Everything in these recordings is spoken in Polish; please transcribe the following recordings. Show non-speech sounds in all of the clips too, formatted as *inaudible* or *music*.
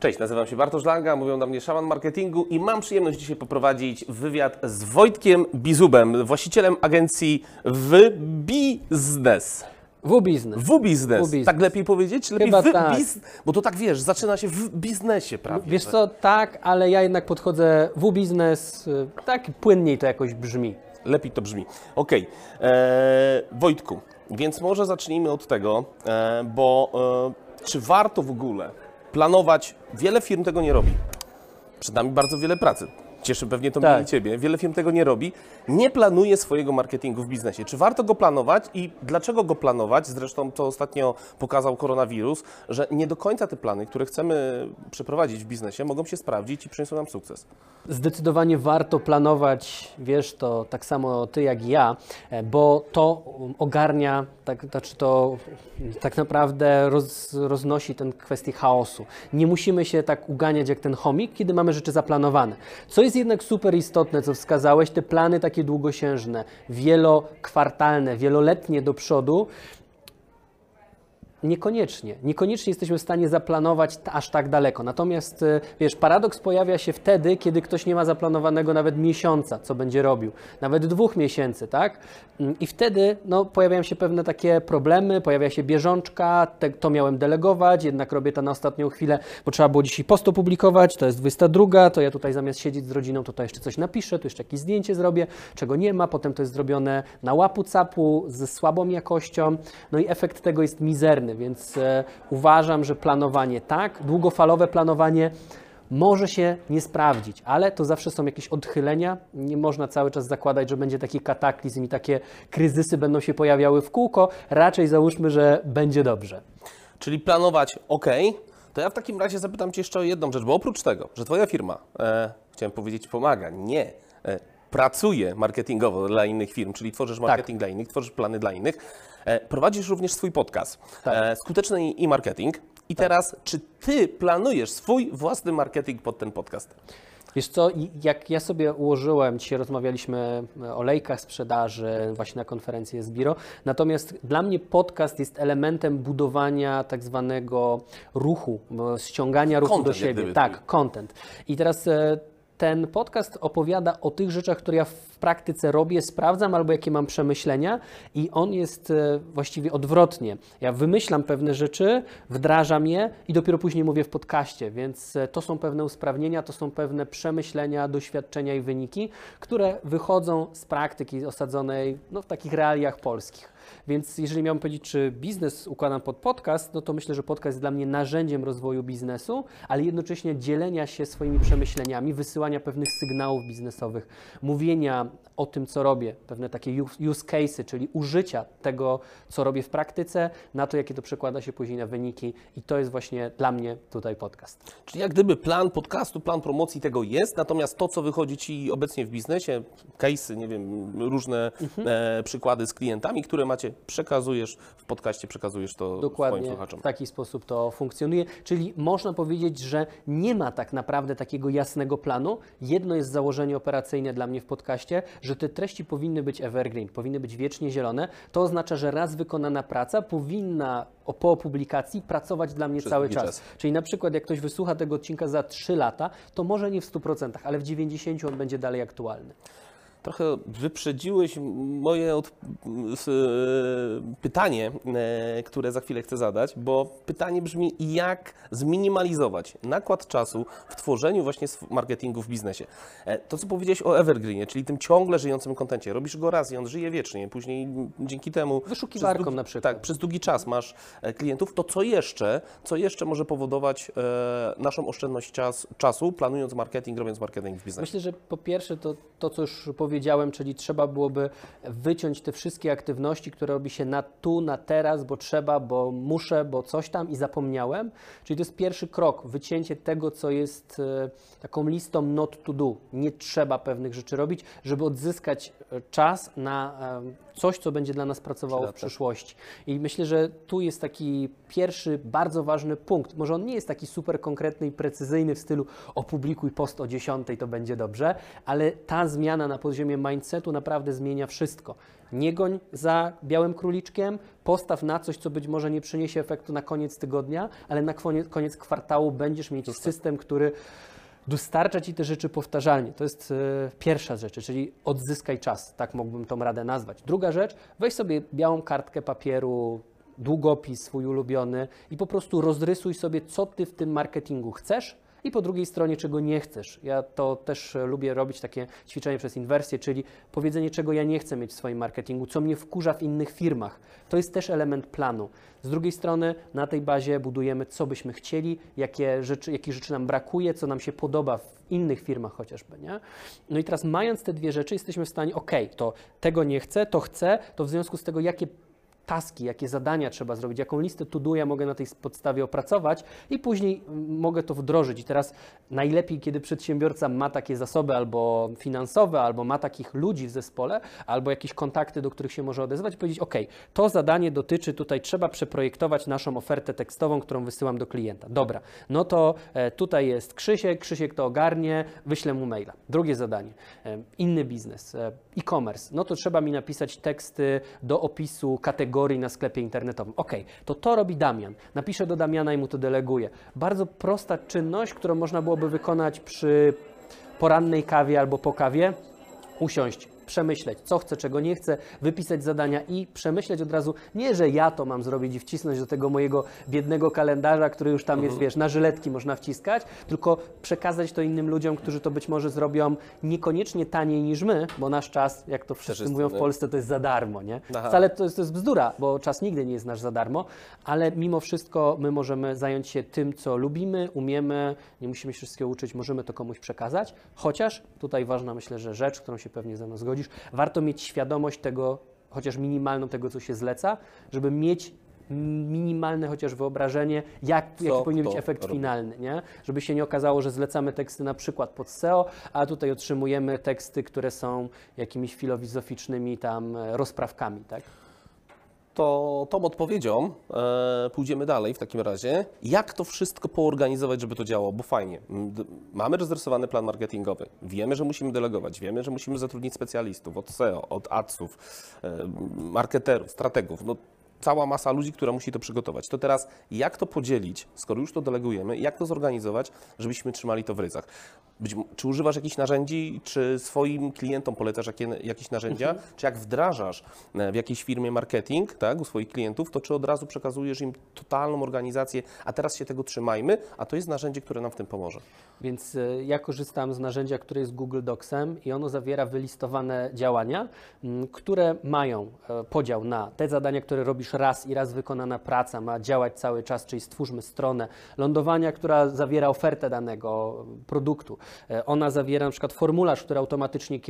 Cześć, nazywam się Bartosz Langa, mówią na mnie szaman marketingu i mam przyjemność dzisiaj poprowadzić wywiad z Wojtkiem Bizubem, właścicielem agencji W-Biznes. W-biznes. W-Biznes. Tak lepiej powiedzieć? Lepiej Chyba w tak. Bo to tak wiesz, zaczyna się w biznesie prawie. Wiesz co, tak, ale ja jednak podchodzę W-biznes, y, tak płynniej to jakoś brzmi. Lepiej to brzmi. Okej. Eee, Wojtku, więc może zacznijmy od tego, e, bo e, czy warto w ogóle planować? Wiele firm tego nie robi. Przed nami bardzo wiele pracy. Cieszy pewnie to Tak. mnie i Ciebie. Wiele firm tego nie robi. Nie planuje swojego marketingu w biznesie. Czy warto go planować i dlaczego go planować? Zresztą to ostatnio pokazał koronawirus, że nie do końca te plany, które chcemy przeprowadzić w biznesie, mogą się sprawdzić i przyniosą nam sukces. Zdecydowanie warto planować, wiesz to tak samo ty jak i ja, e, bo to um, ogarnia, tak, znaczy to tak naprawdę roz, roznosi tę kwestię chaosu. Nie musimy się tak uganiać jak ten chomik, kiedy mamy rzeczy zaplanowane. Co jest jednak super istotne, co wskazałeś, te plany takie długosiężne, wielokwartalne, wieloletnie do przodu, Niekoniecznie. Niekoniecznie jesteśmy w stanie zaplanować aż tak daleko. Natomiast, e, wiesz, paradoks pojawia się wtedy, kiedy ktoś nie ma zaplanowanego nawet miesiąca, co będzie robił, nawet dwóch miesięcy, tak? Mm, I wtedy no, pojawiają się pewne takie problemy, pojawia się bieżączka, te, to miałem delegować, jednak robię to na ostatnią chwilę, bo trzeba było dzisiaj post opublikować, to jest 22, to ja tutaj zamiast siedzieć z rodziną, to, to jeszcze coś napiszę, tu jeszcze jakieś zdjęcie zrobię, czego nie ma, potem to jest zrobione na łapu capu, ze słabą jakością, no i efekt tego jest mizerny, więc e, uważam, że planowanie tak, długofalowe planowanie może się nie sprawdzić, ale to zawsze są jakieś odchylenia. Nie można cały czas zakładać, że będzie taki kataklizm i takie kryzysy będą się pojawiały w kółko. Raczej załóżmy, że będzie dobrze. Czyli planować ok, to ja w takim razie zapytam Cię jeszcze o jedną rzecz, bo oprócz tego, że Twoja firma, e, chciałem powiedzieć pomaga, nie, e, pracuje marketingowo dla innych firm, czyli tworzysz marketing dla innych, tworzysz plany dla innych, e, prowadzisz również swój podcast, Tak. e, Skuteczny i marketing. I teraz, czy Ty planujesz swój własny marketing pod ten podcast? Wiesz co, jak ja sobie ułożyłem, dzisiaj rozmawialiśmy e, o lejkach sprzedaży właśnie na konferencji Esbiro, natomiast dla mnie podcast jest elementem budowania tak zwanego ruchu, ściągania ruchu Content, do siebie. Tak, content. I teraz ten podcast opowiada o tych rzeczach, które ja w praktyce robię, sprawdzam albo jakie mam przemyślenia i on jest e, właściwie odwrotnie. Ja wymyślam pewne rzeczy, wdrażam je i dopiero później mówię w podcaście, więc e, to są pewne usprawnienia, to są pewne przemyślenia, doświadczenia i wyniki, które wychodzą z praktyki osadzonej no, w takich realiach polskich. Więc jeżeli miałbym powiedzieć, czy biznes układam pod podcast, no to myślę, że podcast jest dla mnie narzędziem rozwoju biznesu, ale jednocześnie dzielenia się swoimi przemyśleniami, wysyłania pewnych sygnałów biznesowych, mówienia o tym, co robię, pewne takie use- cases, czyli użycia tego, co robię w praktyce, na to, jakie to przekłada się później na wyniki i to jest właśnie dla mnie tutaj podcast. Czyli jak gdyby plan podcastu, plan promocji tego jest, natomiast to, co wychodzi Ci obecnie w biznesie, case'y, nie wiem, różne Mhm. e, przykłady z klientami, które macie, przekazujesz w podcaście, przekazujesz to swoim Dokładnie słuchaczom. w taki sposób to funkcjonuje. Czyli można powiedzieć, że nie ma tak naprawdę takiego jasnego planu. Jedno jest założenie operacyjne dla mnie w podcaście, że te treści powinny być evergreen, powinny być wiecznie zielone. To oznacza, że raz wykonana praca powinna po opublikacji pracować dla mnie Przez cały czas. czas. Czyli na przykład jak ktoś wysłucha tego odcinka za 3 lata, to może nie w 100%, ale w 90% on będzie dalej aktualny. Trochę wyprzedziłeś moje od... e, pytanie, e, które za chwilę chcę zadać, bo pytanie brzmi, jak zminimalizować nakład czasu w tworzeniu właśnie marketingu w biznesie. E, To, co powiedziałeś o Evergreenie, czyli tym ciągle żyjącym kontencie. Robisz go raz i on żyje wiecznie, później dzięki temu... Wyszukiwarką przez długi- na przykład. Tak, przez długi czas masz klientów, to co jeszcze, co jeszcze może powodować naszą oszczędność czas, czasu, planując marketing, robiąc marketing w biznesie? Myślę, że po pierwsze to, to, co już powiedziałem, czyli trzeba byłoby wyciąć te wszystkie aktywności, które robi się na tu, na teraz, bo trzeba, bo muszę, bo coś tam i zapomniałem. Czyli to jest pierwszy krok, wycięcie tego, co jest e, taką listą not to do. Nie trzeba pewnych rzeczy robić, żeby odzyskać e, czas na e, coś, co będzie dla nas pracowało w Przydatne. przyszłości. I myślę, że tu jest taki pierwszy, bardzo ważny punkt. Może on nie jest taki super konkretny i precyzyjny w stylu opublikuj post o 10, to będzie dobrze, ale ta zmiana na poziomie mindsetu naprawdę zmienia wszystko. Nie goń za białym króliczkiem, postaw na coś, co być może nie przyniesie efektu na koniec tygodnia, ale na koniec, koniec kwartału będziesz mieć system, który dostarcza Ci te rzeczy powtarzalnie. To jest e, pierwsza rzecz, czyli odzyskaj czas, tak mógłbym tą radę nazwać. Druga rzecz, weź sobie białą kartkę papieru, długopis swój ulubiony i po prostu rozrysuj sobie, co Ty w tym marketingu chcesz i po drugiej stronie, czego nie chcesz. Ja to też lubię robić takie ćwiczenie przez inwersję, czyli powiedzenie, czego ja nie chcę mieć w swoim marketingu, co mnie wkurza w innych firmach. To jest też element planu. Z drugiej strony, na tej bazie budujemy, co byśmy chcieli, jakie rzeczy, jakich rzeczy nam brakuje, co nam się podoba w innych firmach chociażby. Nie? No i teraz, mając te dwie rzeczy, jesteśmy w stanie, ok, to tego nie chcę, to chcę, to w związku z tego, jakie taski, jakie zadania trzeba zrobić, jaką listę to do ja mogę na tej podstawie opracować i później mm, mogę to wdrożyć. I teraz najlepiej, kiedy przedsiębiorca ma takie zasoby albo finansowe, albo ma takich ludzi w zespole, albo jakieś kontakty, do których się może odezwać powiedzieć, OK, to zadanie dotyczy tutaj, trzeba przeprojektować naszą ofertę tekstową, którą wysyłam do klienta. Dobra, no to e, tutaj jest Krzysiek, Krzysiek to ogarnie, wyślę mu maila. Drugie zadanie, e, inny biznes, e, e-commerce, no to trzeba mi napisać teksty do opisu kategorii na sklepie internetowym. OK, to to robi Damian. Napiszę do Damiana i mu to deleguję. Bardzo prosta czynność, którą można byłoby wykonać przy porannej kawie albo po kawie. Usiąść, przemyśleć, co chcę, czego nie chcę, wypisać zadania i przemyśleć od razu, nie, że ja to mam zrobić i wcisnąć do tego mojego biednego kalendarza, który już tam jest, wiesz, na żyletki można wciskać, tylko przekazać to innym ludziom, którzy to być może zrobią niekoniecznie taniej niż my, bo nasz czas, jak to wszyscy jest, mówią w? Polsce, to jest za darmo, nie? Aha. Wcale to jest, to jest bzdura, bo czas nigdy nie jest nasz za darmo, ale mimo wszystko my możemy zająć się tym, co lubimy, umiemy, nie musimy się wszystkiego uczyć, możemy to komuś przekazać, chociaż tutaj ważna myślę, że rzecz, którą się pewnie ze mną zgodzisz, warto mieć świadomość tego, chociaż minimalną tego, co się zleca, żeby mieć minimalne chociaż wyobrażenie, jak, jaki powinien być efekt robi. finalny, nie? Żeby się nie okazało, że zlecamy teksty na przykład pod SEO, a tutaj otrzymujemy teksty, które są jakimiś filozoficznymi tam e, rozprawkami, tak? To tą odpowiedzią e, pójdziemy dalej w takim razie. Jak to wszystko poorganizować, żeby to działało? Bo fajnie, mamy rozrysowany plan marketingowy, wiemy, że musimy delegować, wiemy, że musimy zatrudnić specjalistów od SEO, od adsów, e, marketerów, strategów. No, cała masa ludzi, która musi to przygotować. To teraz jak to podzielić, skoro już to delegujemy, jak to zorganizować, żebyśmy trzymali to w ryzach? Być, czy używasz jakichś narzędzi, czy swoim klientom polecasz jakie, jakieś narzędzia, czy jak wdrażasz e, w jakiejś firmie marketing tak, u swoich klientów, to czy od razu przekazujesz im totalną organizację, a teraz się tego trzymajmy, a to jest narzędzie, które nam w tym pomoże. Więc e, ja korzystam z narzędzia, które jest Google Docsem i ono zawiera wylistowane działania, które mają e, podział na te zadania, które robisz raz i raz wykonana praca ma działać cały czas, czyli stwórzmy stronę lądowania, która zawiera ofertę danego produktu. E, Ona zawiera na przykład formularz, który automatycznie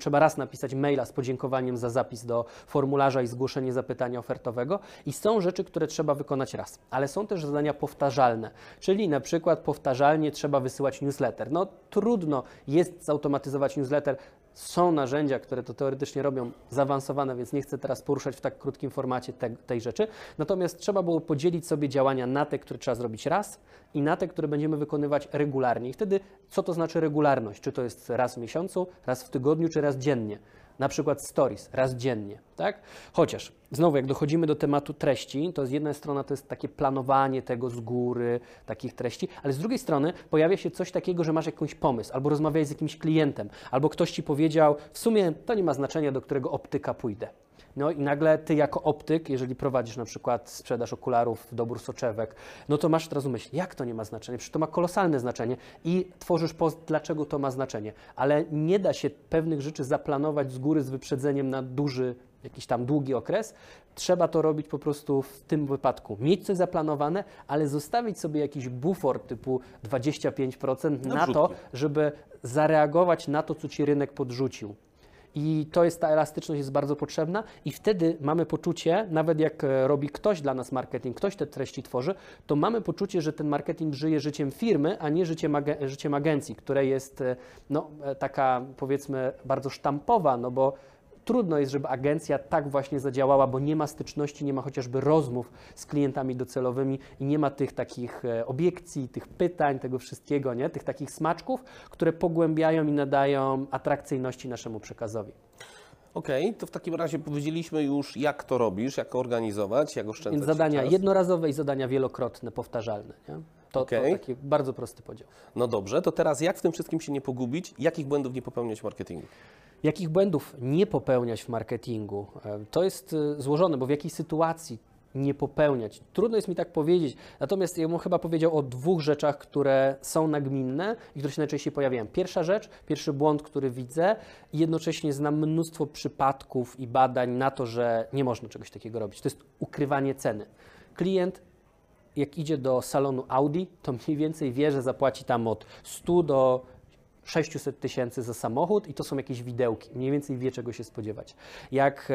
trzeba raz napisać maila z podziękowaniem za zapis do formularza i zgłoszenie zapytania ofertowego. I są rzeczy, które trzeba wykonać raz, ale są też zadania powtarzalne, czyli na przykład powtarzalnie trzeba wysyłać newsletter. No trudno jest zautomatyzować newsletter, są narzędzia, które to teoretycznie robią zaawansowane, więc nie chcę teraz poruszać w tak krótkim formacie te, tej rzeczy. Natomiast trzeba było podzielić sobie działania na te, które trzeba zrobić raz i na te, które będziemy wykonywać regularnie. I wtedy co to znaczy regularność? Czy to jest raz w miesiącu, raz w tygodniu, czy raz dziennie? Na przykład stories, raz dziennie, tak? Chociaż znowu, jak dochodzimy do tematu treści, to z jednej strony to jest takie planowanie tego z góry, takich treści, ale z drugiej strony pojawia się coś takiego, że masz jakiś pomysł, albo rozmawiałeś z jakimś klientem, albo ktoś ci powiedział, w sumie to nie ma znaczenia, do którego optyka pójdę. No i nagle ty jako optyk, jeżeli prowadzisz na przykład sprzedaż okularów, dobór soczewek, no to masz teraz myśl, jak to nie ma znaczenia? Przecież to ma kolosalne znaczenie i tworzysz post, dlaczego to ma znaczenie. Ale nie da się pewnych rzeczy zaplanować z góry z wyprzedzeniem na duży, jakiś tam długi okres. Trzeba to robić po prostu w tym wypadku. Mieć coś zaplanowane, ale zostawić sobie jakiś bufor typu 25% na to, wrzutki. żeby zareagować na to, co ci rynek podrzucił. I to jest ta elastyczność jest bardzo potrzebna i wtedy mamy poczucie, nawet jak e, robi ktoś dla nas marketing, ktoś te treści tworzy, to mamy poczucie, że ten marketing żyje życiem firmy, a nie życiem, age- życiem agencji, które jest e, no, e, taka powiedzmy bardzo sztampowa, no bo trudno jest, żeby agencja tak właśnie zadziałała, bo nie ma styczności, nie ma chociażby rozmów z klientami docelowymi i nie ma tych takich e, obiekcji, tych pytań, tego wszystkiego, nie? tych takich smaczków, które pogłębiają i nadają atrakcyjności naszemu przekazowi. Okej, to w takim razie powiedzieliśmy już, jak to robisz, jak organizować, jak oszczędzać Więc zadania czas. jednorazowe i zadania wielokrotne, powtarzalne. Nie? To, Okej. to taki bardzo prosty podział. No dobrze, to teraz jak w tym wszystkim się nie pogubić? Jakich błędów nie popełniać w marketingu? Jakich błędów nie popełniać w marketingu? E, To jest e, złożone, bo w jakiej sytuacji nie popełniać? Trudno jest mi tak powiedzieć. Natomiast ja bym chyba powiedział o dwóch rzeczach, które są nagminne i które się najczęściej pojawiają. Pierwsza rzecz, pierwszy błąd, który widzę i jednocześnie znam mnóstwo przypadków i badań na to, że nie można czegoś takiego robić. To jest ukrywanie ceny. Klient jak idzie do salonu Audi, to mniej więcej wie, że zapłaci tam od 100 do 600 tysięcy za samochód i to są jakieś widełki. Mniej więcej wie, czego się spodziewać. Jak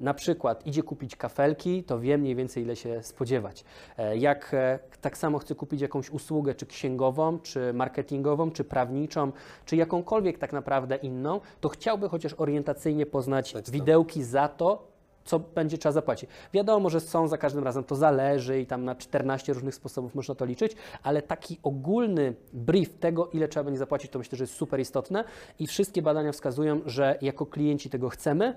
na przykład idzie kupić kafelki, to wie mniej więcej, ile się spodziewać. E, jak e, tak samo chce kupić jakąś usługę, czy księgową, czy marketingową, czy prawniczą, czy jakąkolwiek tak naprawdę inną, to chciałby chociaż orientacyjnie poznać widełki za to, co będzie trzeba zapłacić. Wiadomo, że są za każdym razem, to zależy i tam na 14 różnych sposobów można to liczyć, ale taki ogólny brief tego, ile trzeba będzie zapłacić, to myślę, że jest super istotne i wszystkie badania wskazują, że jako klienci tego chcemy.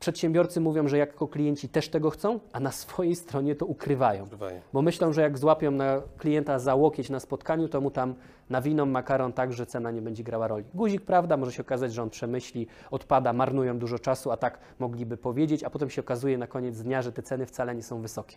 Przedsiębiorcy mówią, że jako klienci też tego chcą, a na swojej stronie to ukrywają. Ukrywają. Bo myślą, że jak złapią na klienta za łokieć na spotkaniu, to mu tam nawiną makaron tak, że cena nie będzie grała roli. Guzik, prawda, może się okazać, że on przemyśli, odpada, marnują dużo czasu, a tak mogliby powiedzieć, a potem się okazuje na koniec dnia, że te ceny wcale nie są wysokie.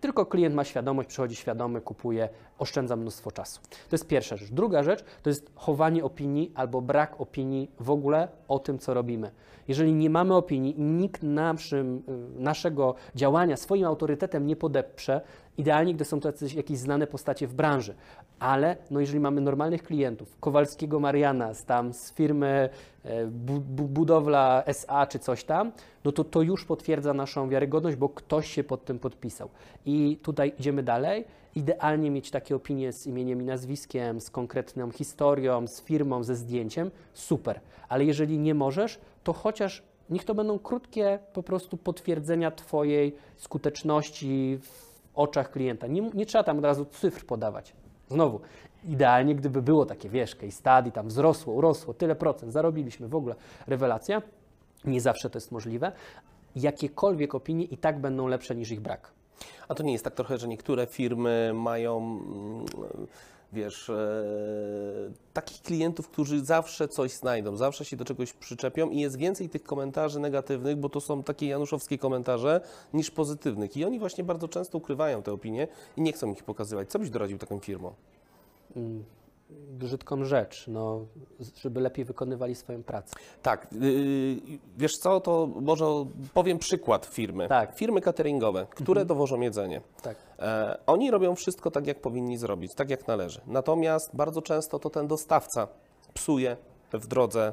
Tylko klient ma świadomość, przychodzi świadomy, kupuje, oszczędza mnóstwo czasu. To jest pierwsza rzecz. Druga rzecz to jest chowanie opinii albo brak opinii w ogóle o tym, co robimy. Jeżeli nie mamy opinii i nikt naszym, y, naszego działania swoim autorytetem nie podeprze, idealnie, gdy są to jakieś znane postacie w branży, ale no jeżeli mamy normalnych klientów, Kowalskiego Mariana z tam z firmy e, bu, bu, Budowla SA czy coś tam, no to to już potwierdza naszą wiarygodność, bo ktoś się pod tym podpisał. I tutaj idziemy dalej. Idealnie mieć takie opinie z imieniem i nazwiskiem, z konkretną historią, z firmą, ze zdjęciem, super. Ale jeżeli nie możesz, to chociaż niech to będą krótkie po prostu potwierdzenia Twojej skuteczności w oczach klienta. Nie, nie trzeba tam od razu cyfr podawać. Znowu, idealnie gdyby było takie, wiesz, case study, tam wzrosło, urosło, tyle procent, zarobiliśmy, w ogóle rewelacja. Nie zawsze to jest możliwe. Jakiekolwiek opinie i tak będą lepsze niż ich brak. A to nie jest tak trochę, że niektóre firmy mają, mm, wiesz, e, takich klientów, którzy zawsze coś znajdą, zawsze się do czegoś przyczepią i jest więcej tych komentarzy negatywnych, bo to są takie januszowskie komentarze, niż pozytywnych. I oni właśnie bardzo często ukrywają te opinie i nie chcą ich pokazywać. Co byś doradził takim firmom? Brzydką rzecz, no, żeby lepiej wykonywali swoją pracę. Tak, yy, wiesz co, to może powiem przykład firmy. Tak. Firmy cateringowe, które dowożą jedzenie. Tak. E, oni robią wszystko tak, jak powinni zrobić, tak jak należy. Natomiast bardzo często to ten dostawca psuje w drodze,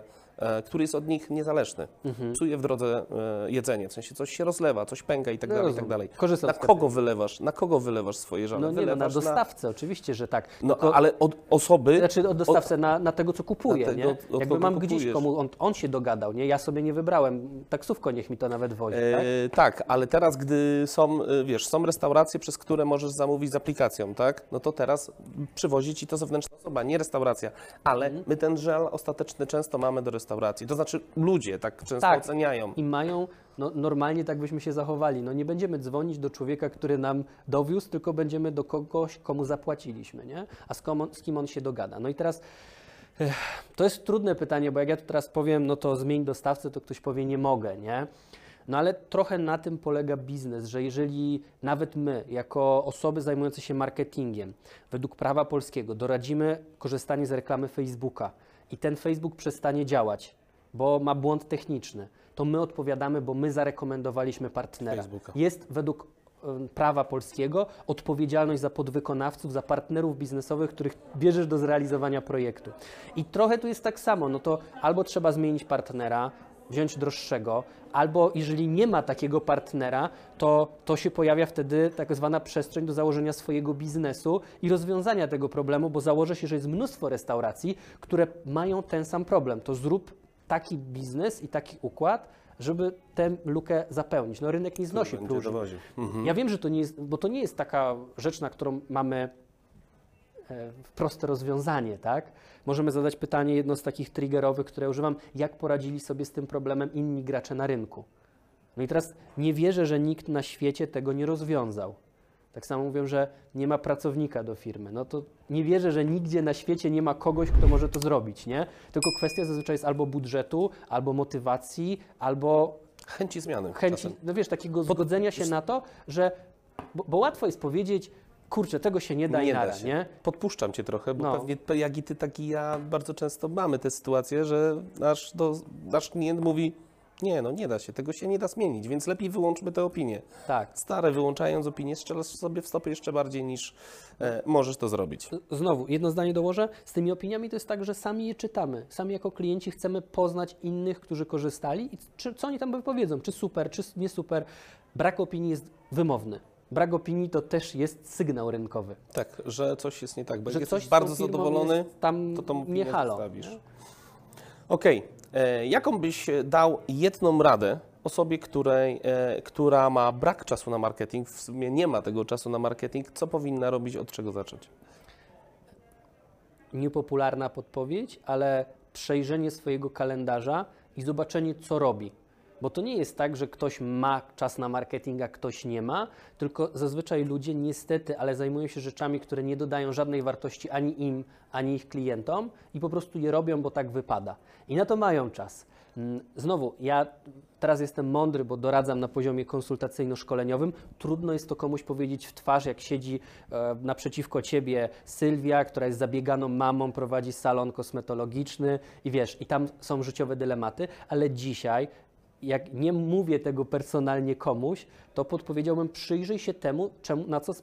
który jest od nich niezależny. Mhm. Psuje w drodze e, jedzenie, w sensie coś się rozlewa, coś pęka i tak No dalej, i tak rozumiem. dalej. Korzystam Na kogo wylewasz? Na kogo wylewasz swoje żale? No nie, no, na dostawcę, oczywiście, że tak. No, Tylko- ale od osoby... Znaczy od dostawcę na, na tego, co kupuję, Na tego, nie? od Jakby mam gdzieś kupujesz. komu, on, on się dogadał, nie? Ja sobie nie wybrałem, taksówko niech mi to nawet wozi, tak? E, tak, ale teraz, gdy są, e, wiesz, są restauracje, przez które możesz zamówić z aplikacją, tak? No to teraz przywozi ci to zewnętrzna osoba, nie restauracja. Ale Mhm. my ten żel ostateczny często mamy do restauracji. To znaczy ludzie tak często Tak. oceniają. I mają, no normalnie tak byśmy się zachowali. No nie będziemy dzwonić do człowieka, który nam dowiózł, tylko będziemy do kogoś, komu zapłaciliśmy, nie? A z, komu, z kim on się dogada. No i teraz ech, to jest trudne pytanie, bo jak ja tu teraz powiem, no to zmień dostawcę, to ktoś powie nie mogę, nie? No ale trochę na tym polega biznes, że jeżeli nawet my, jako osoby zajmujące się marketingiem, według prawa polskiego doradzimy korzystanie z reklamy Facebooka i ten Facebook przestanie działać, bo ma błąd techniczny, to my odpowiadamy, bo my zarekomendowaliśmy partnera. Facebooka. Jest według prawa polskiego odpowiedzialność za podwykonawców, za partnerów biznesowych, których bierzesz do zrealizowania projektu. I trochę tu jest tak samo, no to albo trzeba zmienić partnera, wziąć droższego, albo jeżeli nie ma takiego partnera, to, to się pojawia wtedy tak zwana przestrzeń do założenia swojego biznesu i rozwiązania tego problemu, bo założę się, że jest mnóstwo restauracji, które mają ten sam problem. To zrób taki biznes i taki układ, żeby tę lukę zapełnić. No rynek nie znosi próżni. Mhm. Ja wiem, że to nie jest, bo to nie jest taka rzecz, na którą mamy proste rozwiązanie, tak? Możemy zadać pytanie, jedno z takich triggerowych, które używam, jak poradzili sobie z tym problemem inni gracze na rynku. No i teraz nie wierzę, że nikt na świecie tego nie rozwiązał. Tak samo mówią, że nie ma pracownika do firmy. No to nie wierzę, że nigdzie na świecie nie ma kogoś, kto może to zrobić, nie? Tylko kwestia zazwyczaj jest albo budżetu, albo motywacji, albo Chęci zmiany. chęci, czasem. no wiesz, takiego zgodzenia się na to, że, bo, bo łatwo jest powiedzieć, kurczę, tego się nie da Nie nara, da się. nie? Podpuszczam cię trochę, bo No. pewnie jak i ty, tak i ja bardzo często mamy tę sytuację, że nasz, do, nasz klient mówi, nie, no nie da się, tego się nie da zmienić, więc lepiej wyłączmy te opinie. Tak. Stare, wyłączając opinie, strzelasz sobie w stopę jeszcze bardziej niż e, możesz to zrobić. Znowu, jedno zdanie dołożę. Z tymi opiniami to jest tak, że sami je czytamy. Sami jako klienci chcemy poznać innych, którzy korzystali i czy, co oni tam powiedzą, czy super, czy nie super. Brak opinii jest wymowny. Brak opinii to też jest sygnał rynkowy. Tak, że coś jest nie tak, bo Że jak jesteś bardzo zadowolony, jest tam to tą nie opinię halo. Okej, e, jaką byś dał jedną radę osobie, której, e, która ma brak czasu na marketing, w sumie nie ma tego czasu na marketing, co powinna robić, od czego zacząć? niepopularna podpowiedź, ale przejrzenie swojego kalendarza i zobaczenie, co robi. Bo to nie jest tak, że ktoś ma czas na marketing, a ktoś nie ma, tylko zazwyczaj ludzie niestety, ale zajmują się rzeczami, które nie dodają żadnej wartości ani im, ani ich klientom i po prostu je robią, bo tak wypada. I na to mają czas. Mm, Znowu, ja teraz jestem mądry, bo doradzam na poziomie konsultacyjno-szkoleniowym. Trudno jest to komuś powiedzieć w twarz, jak siedzi e, naprzeciwko ciebie Sylwia, która jest zabieganą mamą, prowadzi salon kosmetologiczny i wiesz, i tam są życiowe dylematy, ale dzisiaj jak nie mówię tego personalnie komuś, to podpowiedziałbym przyjrzyj się temu, czemu, na co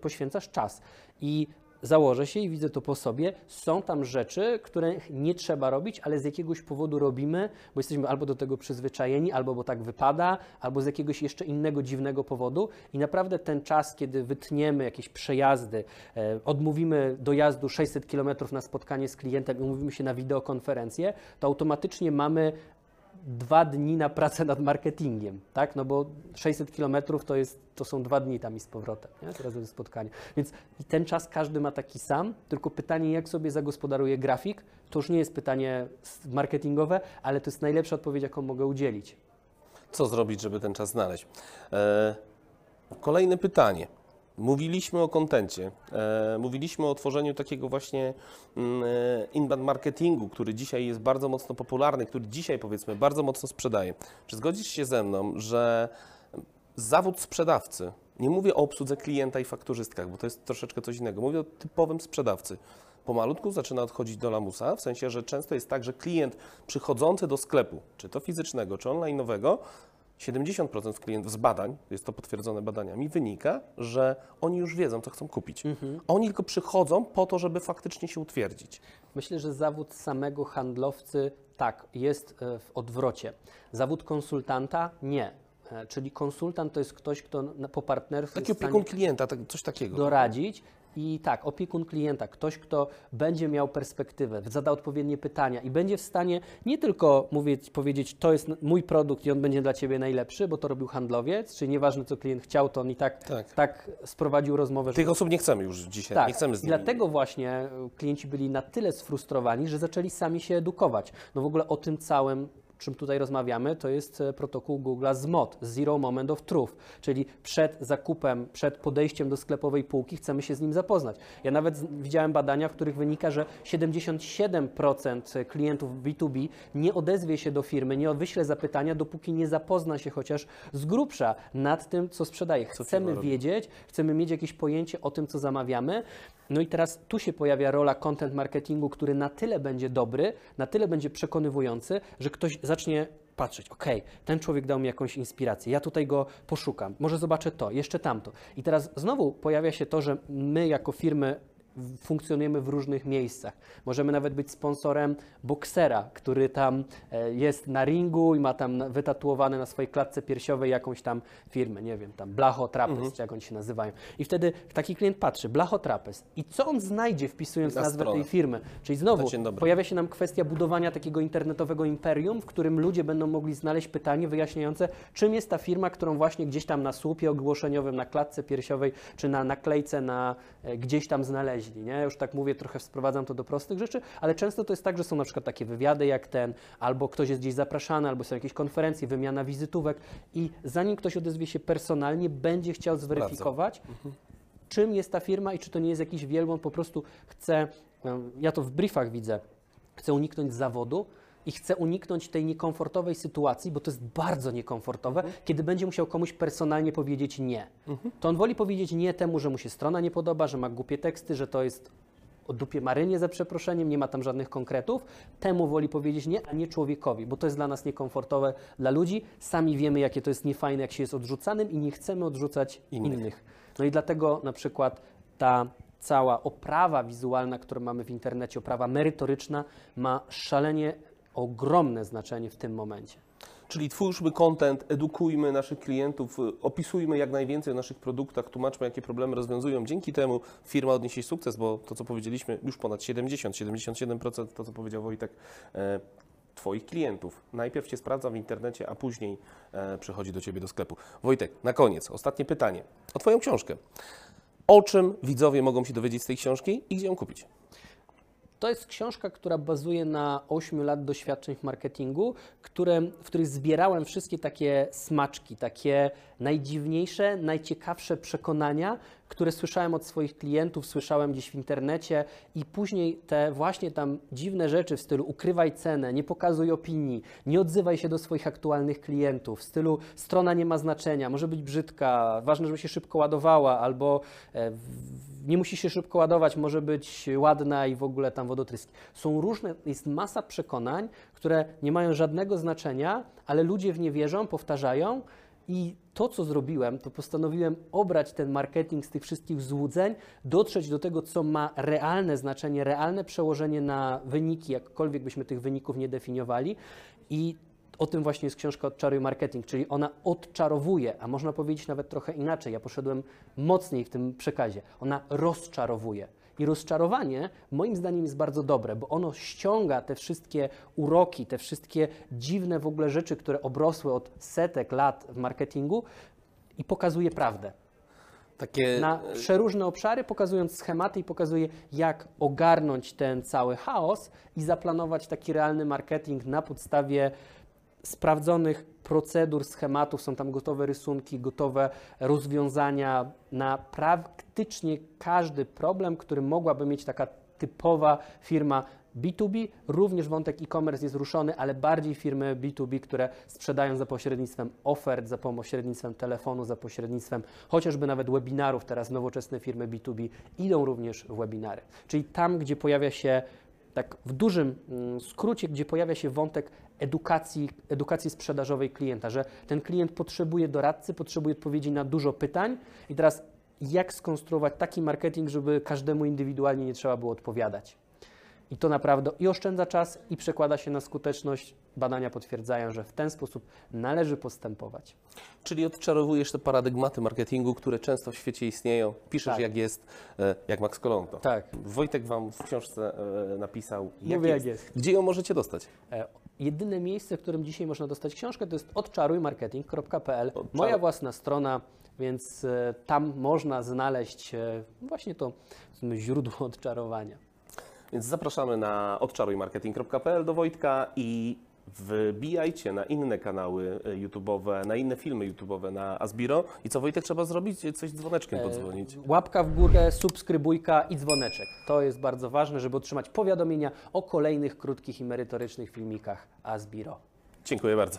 poświęcasz czas. I założę się i widzę to po sobie, są tam rzeczy, których nie trzeba robić, ale z jakiegoś powodu robimy, bo jesteśmy albo do tego przyzwyczajeni, albo bo tak wypada, albo z jakiegoś jeszcze innego dziwnego powodu. I naprawdę ten czas, kiedy wytniemy jakieś przejazdy, e, odmówimy dojazdu 600 km na spotkanie z klientem i umówimy się na wideokonferencję, to automatycznie mamy dwa dni na pracę nad marketingiem, tak? No bo 600 km to, jest, to są dwa dni tam i z powrotem, nie? Teraz jest spotkanie. Więc ten czas każdy ma taki sam, tylko pytanie, jak sobie zagospodaruje grafik, to już nie jest pytanie marketingowe, ale to jest najlepsza odpowiedź, jaką mogę udzielić. Co zrobić, żeby ten czas znaleźć? E, kolejne pytanie. Mówiliśmy o kontencie, e, mówiliśmy o tworzeniu takiego właśnie mm, e, inbound marketingu, który dzisiaj jest bardzo mocno popularny, który dzisiaj powiedzmy bardzo mocno sprzedaje. Czy zgodzisz się ze mną, że zawód sprzedawcy, nie mówię o obsłudze klienta i fakturzystkach, bo to jest troszeczkę coś innego, mówię o typowym sprzedawcy, pomalutku zaczyna odchodzić do lamusa, w sensie, że często jest tak, że klient przychodzący do sklepu, czy to fizycznego, czy online'owego, 70% klientów z badań, jest to potwierdzone badaniami, wynika, że oni już wiedzą, co chcą kupić. Oni tylko przychodzą po to, żeby faktycznie się utwierdzić. Myślę, że zawód samego handlowcy tak, jest e, w odwrocie. Zawód konsultanta nie. E, Czyli konsultant to jest ktoś, kto po partnerstwie Taki opiekun klienta, tak, coś takiego. doradzić. I tak, opiekun klienta, ktoś, kto będzie miał perspektywę, zada odpowiednie pytania i będzie w stanie nie tylko mówić, powiedzieć, to jest mój produkt i on będzie dla Ciebie najlepszy, bo to robił handlowiec, czyli nieważne, co klient chciał, to on i tak, Tak. tak sprowadził rozmowę, że Tych osób nie chcemy już dzisiaj, tak, nie chcemy z i nimi. dlatego właśnie y, klienci byli na tyle sfrustrowani, że zaczęli sami się edukować. No w ogóle o tym całym, czym tutaj rozmawiamy, to jest e, protokół Google'a ZMOT, Zero Moment of Truth, czyli przed zakupem, przed podejściem do sklepowej półki chcemy się z nim zapoznać. Ja nawet widziałem badania, w których wynika, że 77% klientów B2B nie odezwie się do firmy, nie wyśle zapytania, dopóki nie zapozna się chociaż z grubsza nad tym, co sprzedaje. Co Chcemy robi. wiedzieć, chcemy mieć jakieś pojęcie o tym, co zamawiamy. No i teraz tu się pojawia rola content marketingu, który na tyle będzie dobry, na tyle będzie przekonywujący, że ktoś zacznie patrzeć, okej, ten człowiek dał mi jakąś inspirację, ja tutaj go poszukam, może zobaczę to, jeszcze tamto. I teraz znowu pojawia się to, że my jako firmy funkcjonujemy w różnych miejscach. Możemy nawet być sponsorem boksera, który tam e, jest na ringu i ma tam wytatuowane na swojej klatce piersiowej jakąś tam firmę, nie wiem, tam Blacho Trapez, czy jak oni się nazywają. I wtedy taki klient patrzy, Blacho Trapez i co on znajdzie wpisując Na nazwę stronę. tej firmy? Czyli znowu pojawia się nam kwestia budowania takiego internetowego imperium, w którym ludzie będą mogli znaleźć pytanie wyjaśniające, czym jest ta firma, którą właśnie gdzieś tam na słupie ogłoszeniowym, na klatce piersiowej, czy na naklejce na, e, gdzieś tam znaleźli. Nie? Ja już tak mówię, trochę sprowadzam to do prostych rzeczy, ale często to jest tak, że są na przykład takie wywiady jak ten, albo ktoś jest gdzieś zapraszany, albo są jakieś konferencje, wymiana wizytówek i zanim ktoś odezwie się personalnie, będzie chciał zweryfikować, czym jest ta firma i czy to nie jest jakiś wielbłąd, po prostu chce, ja to w briefach widzę, chce uniknąć zawodu i chce uniknąć tej niekomfortowej sytuacji, bo to jest bardzo niekomfortowe, kiedy będzie musiał komuś personalnie powiedzieć nie. To on woli powiedzieć nie temu, że mu się strona nie podoba, że ma głupie teksty, że to jest o dupie marynie za przeproszeniem, nie ma tam żadnych konkretów. Temu woli powiedzieć nie, a nie człowiekowi, bo to jest dla nas niekomfortowe dla ludzi. Sami wiemy, jakie to jest niefajne, jak się jest odrzucanym i nie chcemy odrzucać Innych. innych. No i dlatego na przykład ta cała oprawa wizualna, którą mamy w internecie, oprawa merytoryczna, ma szalenie ogromne znaczenie w tym momencie. Czyli twórzmy content, edukujmy naszych klientów, y, opisujmy jak najwięcej o naszych produktach, tłumaczmy, jakie problemy rozwiązują. Dzięki temu firma odniesie sukces, bo to, co powiedzieliśmy, już ponad 70, 77% to, co powiedział Wojtek, e, Twoich klientów. Najpierw Cię sprawdza w internecie, a później e, przychodzi do Ciebie do sklepu. Wojtek, na koniec, ostatnie pytanie o Twoją książkę. O czym widzowie mogą się dowiedzieć z tej książki i gdzie ją kupić? To jest książka, która bazuje na 8 lat doświadczeń w marketingu, które, w których zbierałem wszystkie takie smaczki, takie najdziwniejsze, najciekawsze przekonania, które słyszałem od swoich klientów, słyszałem gdzieś w internecie i później te właśnie tam dziwne rzeczy w stylu ukrywaj cenę, nie pokazuj opinii, nie odzywaj się do swoich aktualnych klientów, w stylu strona nie ma znaczenia, może być brzydka, ważne, żeby się szybko ładowała albo e, nie musi się szybko ładować, może być ładna i w ogóle tam wodotryski. Są różne, jest masa przekonań, które nie mają żadnego znaczenia, ale ludzie w nie wierzą, powtarzają i to, co zrobiłem, to postanowiłem obrać ten marketing z tych wszystkich złudzeń, dotrzeć do tego, co ma realne znaczenie, realne przełożenie na wyniki, jakkolwiek byśmy tych wyników nie definiowali i o tym właśnie jest książka Odczaruj Marketing, czyli ona odczarowuje, a można powiedzieć nawet trochę inaczej. Ja poszedłem mocniej w tym przekazie. Ona rozczarowuje. I rozczarowanie moim zdaniem jest bardzo dobre, bo ono ściąga te wszystkie uroki, te wszystkie dziwne w ogóle rzeczy, które obrosły od setek lat w marketingu i pokazuje prawdę. Takie na przeróżne obszary, pokazując schematy i pokazuje, jak ogarnąć ten cały chaos i zaplanować taki realny marketing na podstawie sprawdzonych procedur, schematów. Są tam gotowe rysunki, gotowe rozwiązania na praktycznie każdy problem, który mogłaby mieć taka typowa firma B2B. Również wątek e-commerce jest ruszony, ale bardziej firmy B2B, które sprzedają za pośrednictwem ofert, za pośrednictwem telefonu, za pośrednictwem chociażby nawet webinarów. Teraz nowoczesne firmy B2B idą również w webinary. Czyli tam, gdzie pojawia się tak w dużym mm, skrócie, gdzie pojawia się wątek edukacji, edukacji sprzedażowej klienta, że ten klient potrzebuje doradcy, potrzebuje odpowiedzi na dużo pytań i teraz jak skonstruować taki marketing, żeby każdemu indywidualnie nie trzeba było odpowiadać. I to naprawdę i oszczędza czas i przekłada się na skuteczność. Badania potwierdzają, że w ten sposób należy postępować. Czyli odczarowujesz te paradygmaty marketingu, które często w świecie istnieją. Piszesz Tak. jak jest, e, jak Max Kolonto. Tak. Wojtek Wam w książce e, napisał, jak, Mówię, jak jest. jest. Gdzie ją możecie dostać? E, Jedyne miejsce, w którym dzisiaj można dostać książkę, to jest odczarujmarketing.pl, Odczaruj. moja własna strona, więc tam można znaleźć właśnie to źródło odczarowania. Więc zapraszamy na odczarujmarketing.pl do Wojtka i wbijajcie na inne kanały e, YouTube'owe, na inne filmy YouTube'owe na Asbiro. I co Wojtek trzeba zrobić? Coś z dzwoneczkiem podzwonić. Łapka w górę, subskrybujka i dzwoneczek. To jest bardzo ważne, żeby otrzymać powiadomienia o kolejnych krótkich i merytorycznych filmikach Asbiro. Dziękuję bardzo.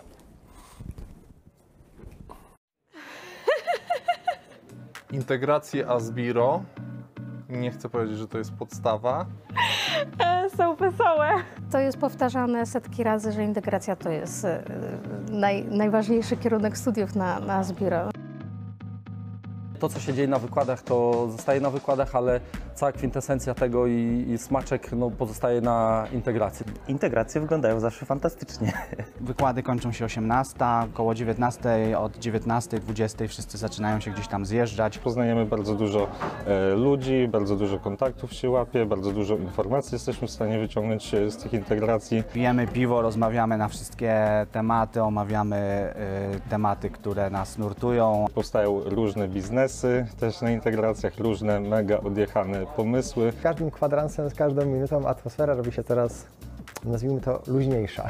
integrację Asbiro. Nie chcę powiedzieć, że to jest podstawa. *laughs* Są wesołe. To jest powtarzane setki razy, że integracja to jest e, naj, najważniejszy kierunek studiów na, na Zbiro. To, co się dzieje na wykładach, to zostaje na wykładach, ale cała kwintesencja tego i, i smaczek no, pozostaje na integracji. Integracje wyglądają zawsze fantastycznie. *laughs* Wykłady kończą się 18, około 19, od 19, 20 wszyscy zaczynają się gdzieś tam zjeżdżać. Poznajemy bardzo dużo e, ludzi, bardzo dużo kontaktów się łapie, bardzo dużo informacji jesteśmy w stanie wyciągnąć e, z tych integracji. Pijemy piwo, rozmawiamy na wszystkie tematy, omawiamy y, tematy, które nas nurtują. Powstają różne biznesy też na integracjach, różne mega odjechane pomysły. Z każdym kwadransem, z każdą minutą atmosfera robi się coraz, nazwijmy to, luźniejsza.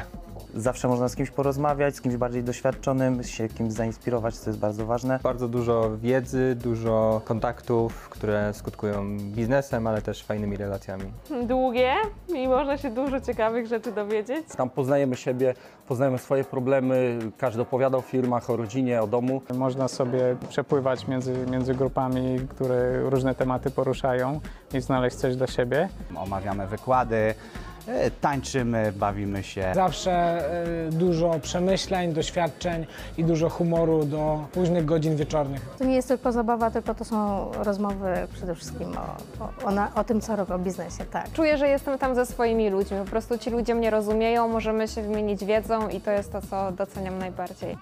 Zawsze można z kimś porozmawiać, z kimś bardziej doświadczonym, się kimś zainspirować, co jest bardzo ważne. Bardzo dużo wiedzy, dużo kontaktów, które skutkują biznesem, ale też fajnymi relacjami. Długie i można się dużo ciekawych rzeczy dowiedzieć. Tam poznajemy siebie, poznajemy swoje problemy, każdy opowiada o firmach, o rodzinie, o domu. Można sobie przepływać między, między grupami, które różne tematy poruszają i znaleźć coś dla siebie. Omawiamy wykłady, tańczymy, bawimy się. Zawsze y, dużo przemyśleń, doświadczeń i dużo humoru do późnych godzin wieczornych. To nie jest tylko zabawa, tylko to są rozmowy przede wszystkim o, o, o, na, o tym, co robię, o biznesie, tak. Czuję, że jestem tam ze swoimi ludźmi. Po prostu ci ludzie mnie rozumieją, możemy się wymienić wiedzą i to jest to, co doceniam najbardziej.